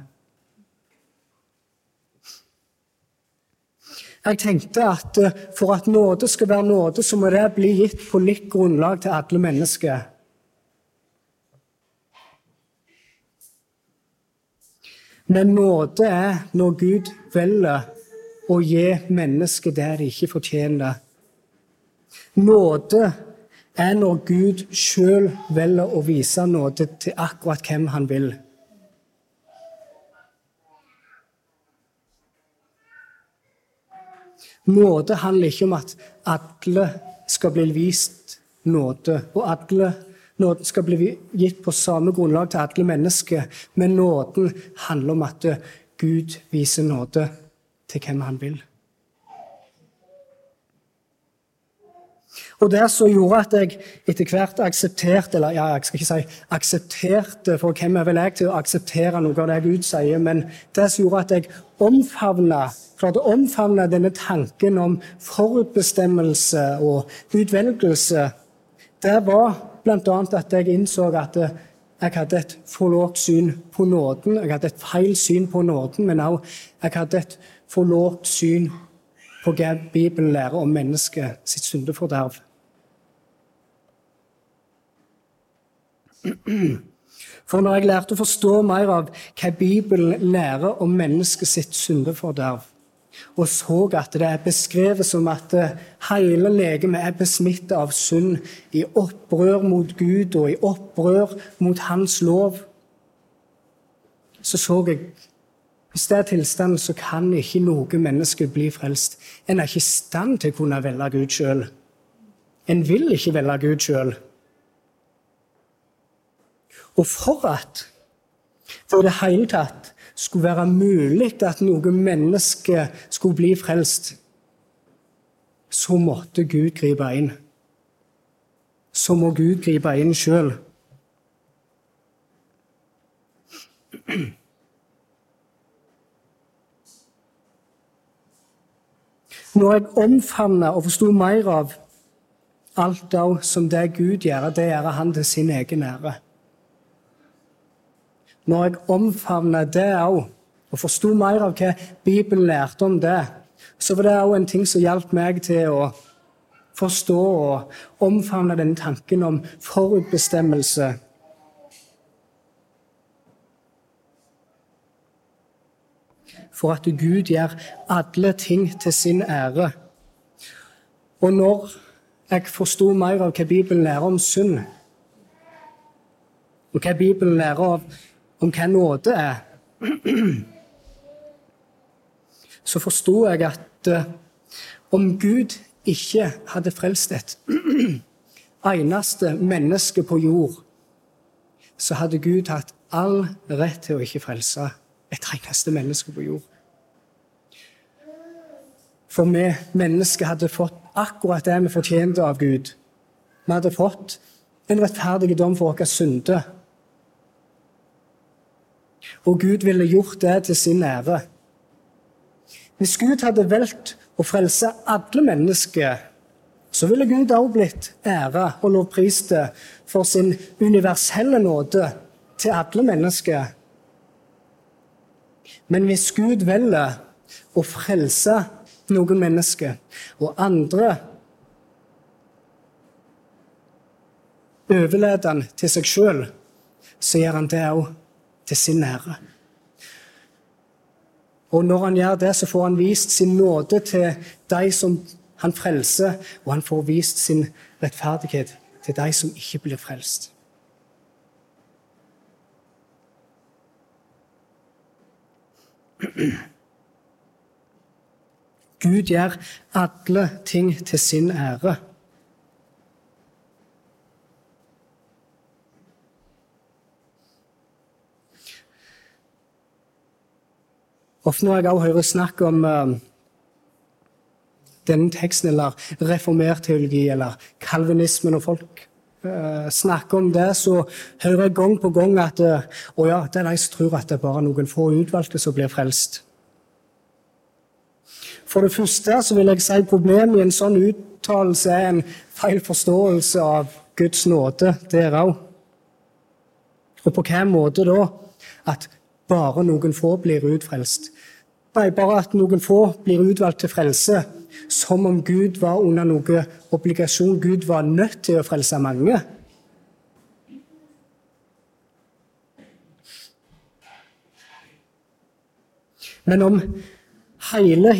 Jeg tenkte at for at nåde skal være nåde, så må det bli gitt på likt grunnlag til alle mennesker. Men nåde er når Gud velger å gi mennesket det de ikke fortjener. Nåde er når Gud sjøl velger å vise nåde til akkurat hvem han vil. Nåde handler ikke om at alle skal bli vist nåde, og alle Nåden skal bli gitt på samme grunnlag til alle mennesker, men nåden handler om at Gud viser nåde til hvem han vil. Og Det som gjorde at jeg etter hvert aksepterte eller ja, jeg skal ikke si aksepterte, for hvem er vel jeg til å akseptere noe av det Gud sier, men det som gjorde at jeg omfavna, klarte å omfavne denne tanken om forutbestemmelse og utvelgelse, det var bl.a. at jeg innså at jeg hadde et for lavt syn på nåden. Jeg hadde et feil syn på nåden, men òg jeg hadde et for lavt syn på hva Bibelen lærer om mennesket sitt syndeforderv. For når jeg lærte å forstå mer av hva Bibelen lærer om mennesket sitt syndeforderv, og så at det er beskrevet som at hele legemet er besmittet av synd, i opprør mot Gud og i opprør mot Hans lov. Så så jeg hvis det er tilstanden, så kan ikke noe menneske bli frelst. En er ikke i stand til å kunne velge Gud sjøl. En vil ikke velge Gud sjøl. Og for at for det hele tatt skulle være mulig at noe menneske skulle bli frelst, så måtte Gud gripe inn. Så må Gud gripe inn sjøl. Når jeg omfavner og forsto mer av alt det som det Gud gjør, det gjør han til sin egen ære når jeg omfavnet det òg, og forsto mer av hva Bibelen lærte om det, så var det òg en ting som hjalp meg til å forstå og omfavne denne tanken om forutbestemmelse. For at Gud gjør alle ting til sin ære. Og når jeg forsto mer av hva Bibelen lærer om synd, og hva Bibelen lærer av om hva nåde er, så forsto jeg at uh, om Gud ikke hadde frelst et eneste menneske på jord, så hadde Gud hatt all rett til å ikke frelse et eneste menneske på jord. For vi mennesker hadde fått akkurat det vi fortjente av Gud. Vi hadde fått en rettferdig dom for våre synder. Og Gud ville gjort det til sin ære. Hvis Gud hadde valgt å frelse alle mennesker, så ville Gud også blitt æra og lovprist for sin universelle nåde til alle mennesker. Men hvis Gud velger å frelse noen mennesker, og andre overlater han til seg sjøl, så gjør han det òg til sin ære. Og når han gjør det, så får han vist sin nåde til de som han frelser, og han får vist sin rettferdighet til de som ikke blir frelst. Gud gjør alle ting til sin ære. Ofte når jeg også hører snakk om uh, denne teksten, eller reformert teologi, eller kalvinismen, og folk snakker om det, så hører jeg gang på gang at uh, å ja, det er de som tror at det er bare noen få utvalgte som blir frelst. For det første så vil jeg si problemet i en sånn uttalelse er en feil forståelse av Guds nåde der òg. Og på hvilken måte da? At bare noen få blir utfrelst. Nei, bare at noen få blir utvalgt til frelse. Som om Gud var under noe obligasjon. Gud var nødt til å frelse mange. Men om hele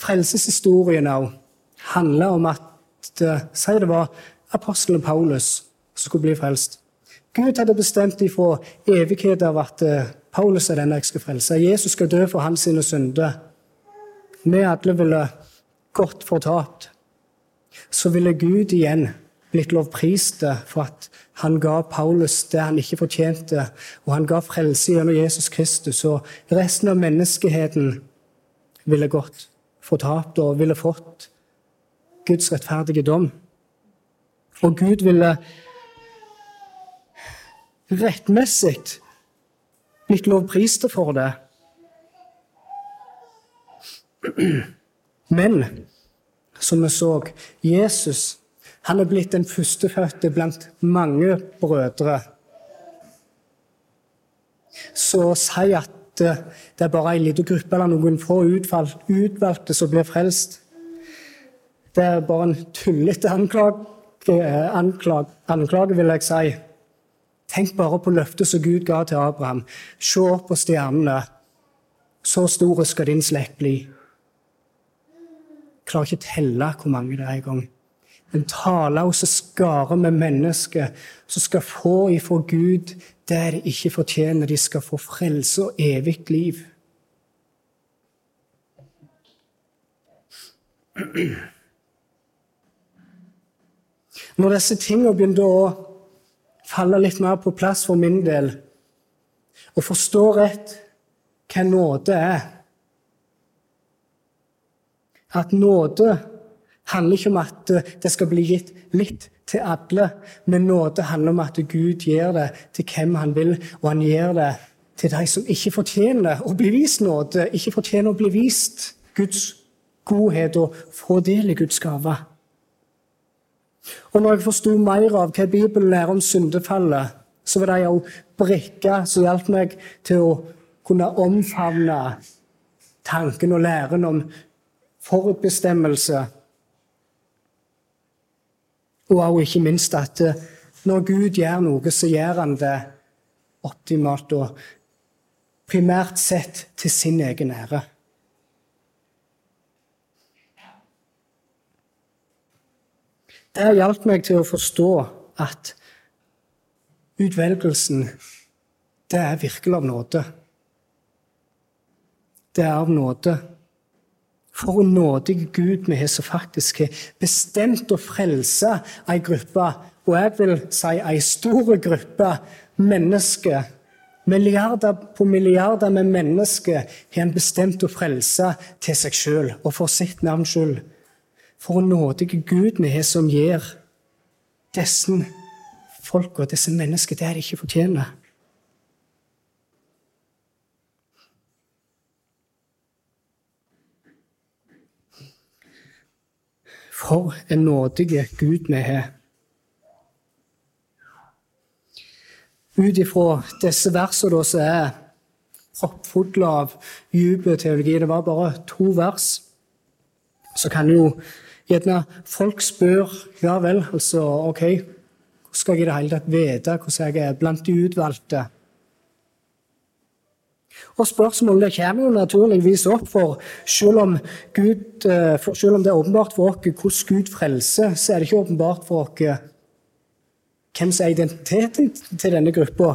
frelseshistorien òg handler om at Si det var apostelen Paulus som skulle bli frelst. Gud hadde bestemt ifra evighet av at Paulus er den jeg skal frelse. Jesus skal dø for hans synder. Vi alle ville gått fortapt. Så ville Gud igjen blitt lovprist for at han ga Paulus det han ikke fortjente, og han ga frelse gjennom Jesus Kristus. Og resten av menneskeheten ville gått fortapt og ville fått Guds rettferdige dom. Og Gud ville rettmessig blitt lovpriste for det. Men som vi så, Jesus han er blitt den førstefødte blant mange brødre. Så å si at det er bare en liten gruppe eller noen få utvalgte som blir frelst, det er bare en tullete anklage, anklage, anklage, vil jeg si. Tenk bare på løftet som Gud ga til Abraham. Se opp på stjernene. Så store skal din slekt bli. Klarer ikke å telle hvor mange det er engang. En taler og så skare med mennesker som skal få ifra Gud det de ikke fortjener. De skal få frelse og evig liv. Når disse tingene begynte å falle litt mer på plass for min del. Og forstå rett hva nåde er. At nåde handler ikke om at det skal bli gitt litt til alle, men nåde handler om at Gud gir det til hvem han vil, og han gir det til de som ikke fortjener å bli vist nåde, ikke fortjener å bli vist Guds godhet og få del i Guds gave. Og når jeg forsto mer av hva Bibelen lærer om syndefallet, så var det ei brikke som hjalp meg til å kunne omfavne tanken og læren om forutbestemmelse. Og også ikke minst at eh, når Gud gjør noe, så gjør han det optimalt og primært sett til sin egen ære. Det hjalp meg til å forstå at utvelgelsen, det er virkelig av nåde. Det er av nåde. For en nådig Gud vi har som faktisk har bestemt å frelse ei gruppe, og jeg vil si ei stor gruppe mennesker. Milliarder på milliarder med mennesker har en bestemt å frelse til seg sjøl og for sitt navns skyld. For en nådig Gud vi har, som gir disse folka, disse menneskene, det de ikke fortjener. For en nådig Gud vi har. Ut ifra disse versene som er proppfulle av dyp teologi. Det var bare to vers. Så kan jo gjerne folk spørre ja vel, altså OK, hvordan skal jeg i det hele tatt vite hvordan jeg er blant de utvalgte? Og Spørsmålet kommer jo naturligvis opp, for selv om, Gud, eh, selv om det er åpenbart for oss hvordan Gud frelser, så er det ikke åpenbart for oss hvem som er identiteten til denne gruppa.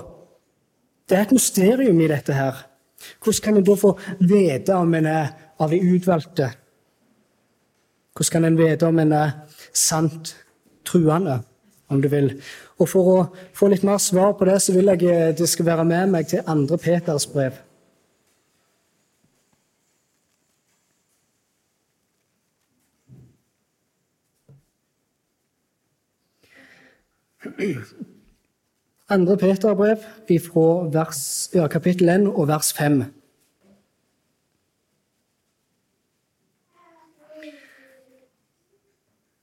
Det er et mysterium i dette her. Hvordan kan en da få vite om en er av de utvalgte? Hvordan kan en vite om en er sant truende, om du vil? Og For å få litt mer svar på det, så vil jeg eh, det skal være med meg til andre Peters brev. Andre Peterbrev fra vers, ja, kapittel 1 og vers 5.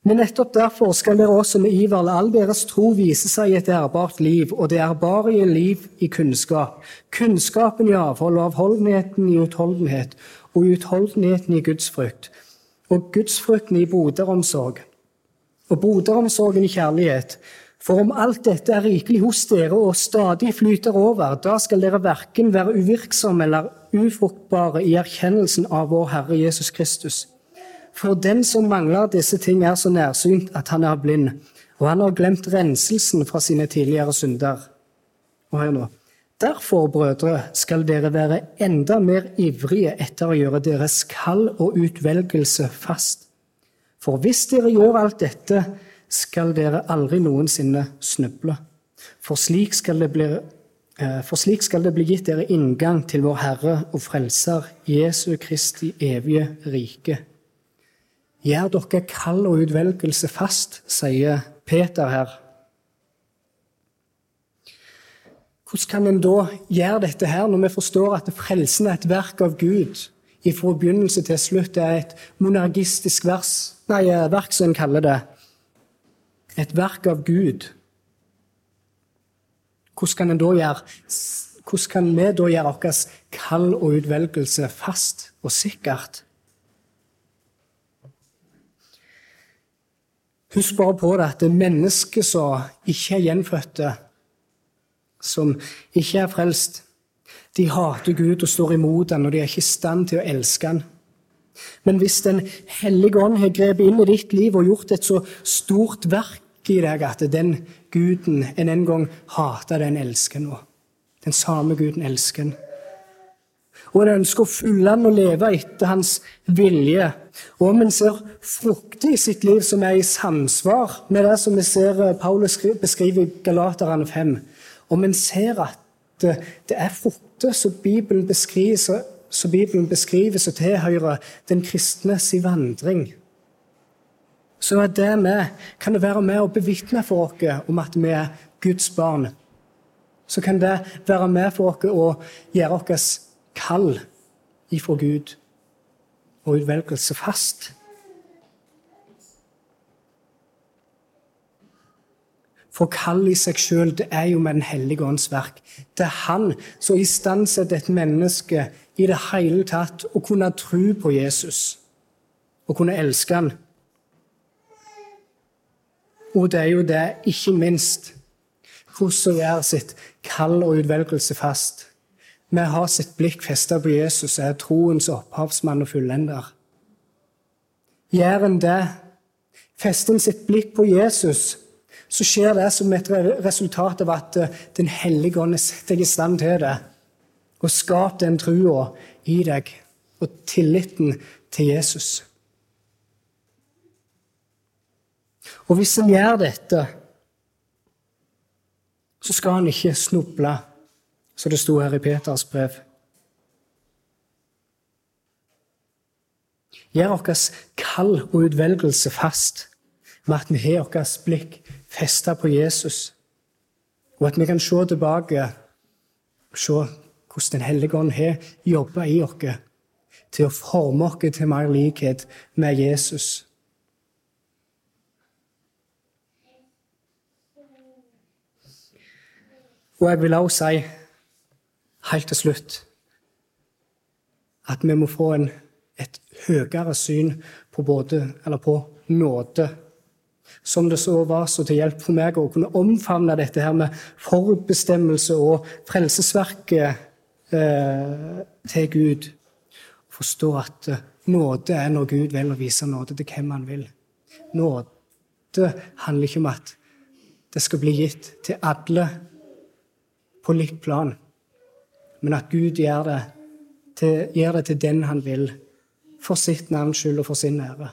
Men nettopp derfor skal dere også med iver la all deres tro vise seg i et ærbart liv, og det ærbarige liv i kunnskap. Kunnskapen i avhold, og avholdenheten i utholdenhet, og utholdenheten i gudsfrykt. Og gudsfrykten i broderomsorg, og broderomsorgen i kjærlighet. For om alt dette er rikelig hos dere og stadig flyter over, da skal dere verken være uvirksomme eller ufruktbare i erkjennelsen av vår Herre Jesus Kristus. For den som mangler disse ting, er så nærsynt at han er blind, og han har glemt renselsen fra sine tidligere synder. Og hør nå. Derfor, brødre, skal dere være enda mer ivrige etter å gjøre deres kall og utvelgelse fast. For hvis dere gjør alt dette, skal dere aldri noensinne snuble. For slik skal det bli, eh, slik skal det bli gitt dere inngang til vår Herre og Frelser, Jesu Kristi evige rike. Gjør dere kall og utvelgelse fast, sier Peter her. Hvordan kan en da gjøre dette her, når vi forstår at frelsen er et verk av Gud? Fra begynnelse til slutt er et monargistisk vers, nei, verk, som en kaller det et verk av Gud, hvordan kan, vi da gjøre vårt kall og utvelgelse fast og sikkert? Husk bare på det at det mennesket som ikke er gjenfødte, som ikke er frelst, de hater Gud og står imot ham, og de er ikke i stand til å elske ham. Men hvis Den hellige ånd har grepet inn i ditt liv og gjort et så stort verk i deg at den guden en en gang hata, den elsker nå. Den samme guden elsker en. Og en ønsker å følge han og leve etter hans vilje. Og om en ser frukter i sitt liv som er i samsvar med det som vi ser eh, Paulus beskriver i Galaterne 5, om en ser at det er frukter som Bibelen beskriver, så Bibelen beskriver som tilhører den kristne sin vandring så er det med, kan det være med å bevitne for oss om at vi er Guds barn. Så kan det være med for oss å gjøre vårt kall ifra Gud og utvelgelse fast. For kall i seg sjøl, det er jo med Den hellige ånds verk. Det er Han som istandsetter et menneske i det hele tatt å kunne tro på Jesus og kunne elske han. Og det er jo det, ikke minst, hvordan å gjøre sitt kall og utvelgelse fast. Vi har sitt blikk festet på Jesus, er troens opphavsmann og fullender. Gjør en det, fester en sitt blikk på Jesus, så skjer det som et resultat av at eh, Den hellige ånd setter deg i stand til det. Og skap den trua i deg og tilliten til Jesus. Og hvis en gjør dette, så skal han ikke snuble, som det sto her i Peters brev. Gjør vårt kall og utvelgelse fast med at vi har vårt blikk festet på Jesus, og at vi kan se tilbake se hvordan Den hellige ånd har jobba i oss til å forme oss til mer likhet med Jesus. Og jeg vil også si, helt til slutt, at vi må få en, et høyere syn på, både, eller på nåde som det så var så til hjelp for meg å kunne omfavne dette her med forbestemmelse og frelsesverket eh, til Gud. Forstå at eh, nåde er når Gud vil å vise nåde til hvem han vil. Nåde handler ikke om at det skal bli gitt til alle på likt plan, men at Gud gjør det til, gjør det til den han vil, for sitt navns skyld og for sin ære.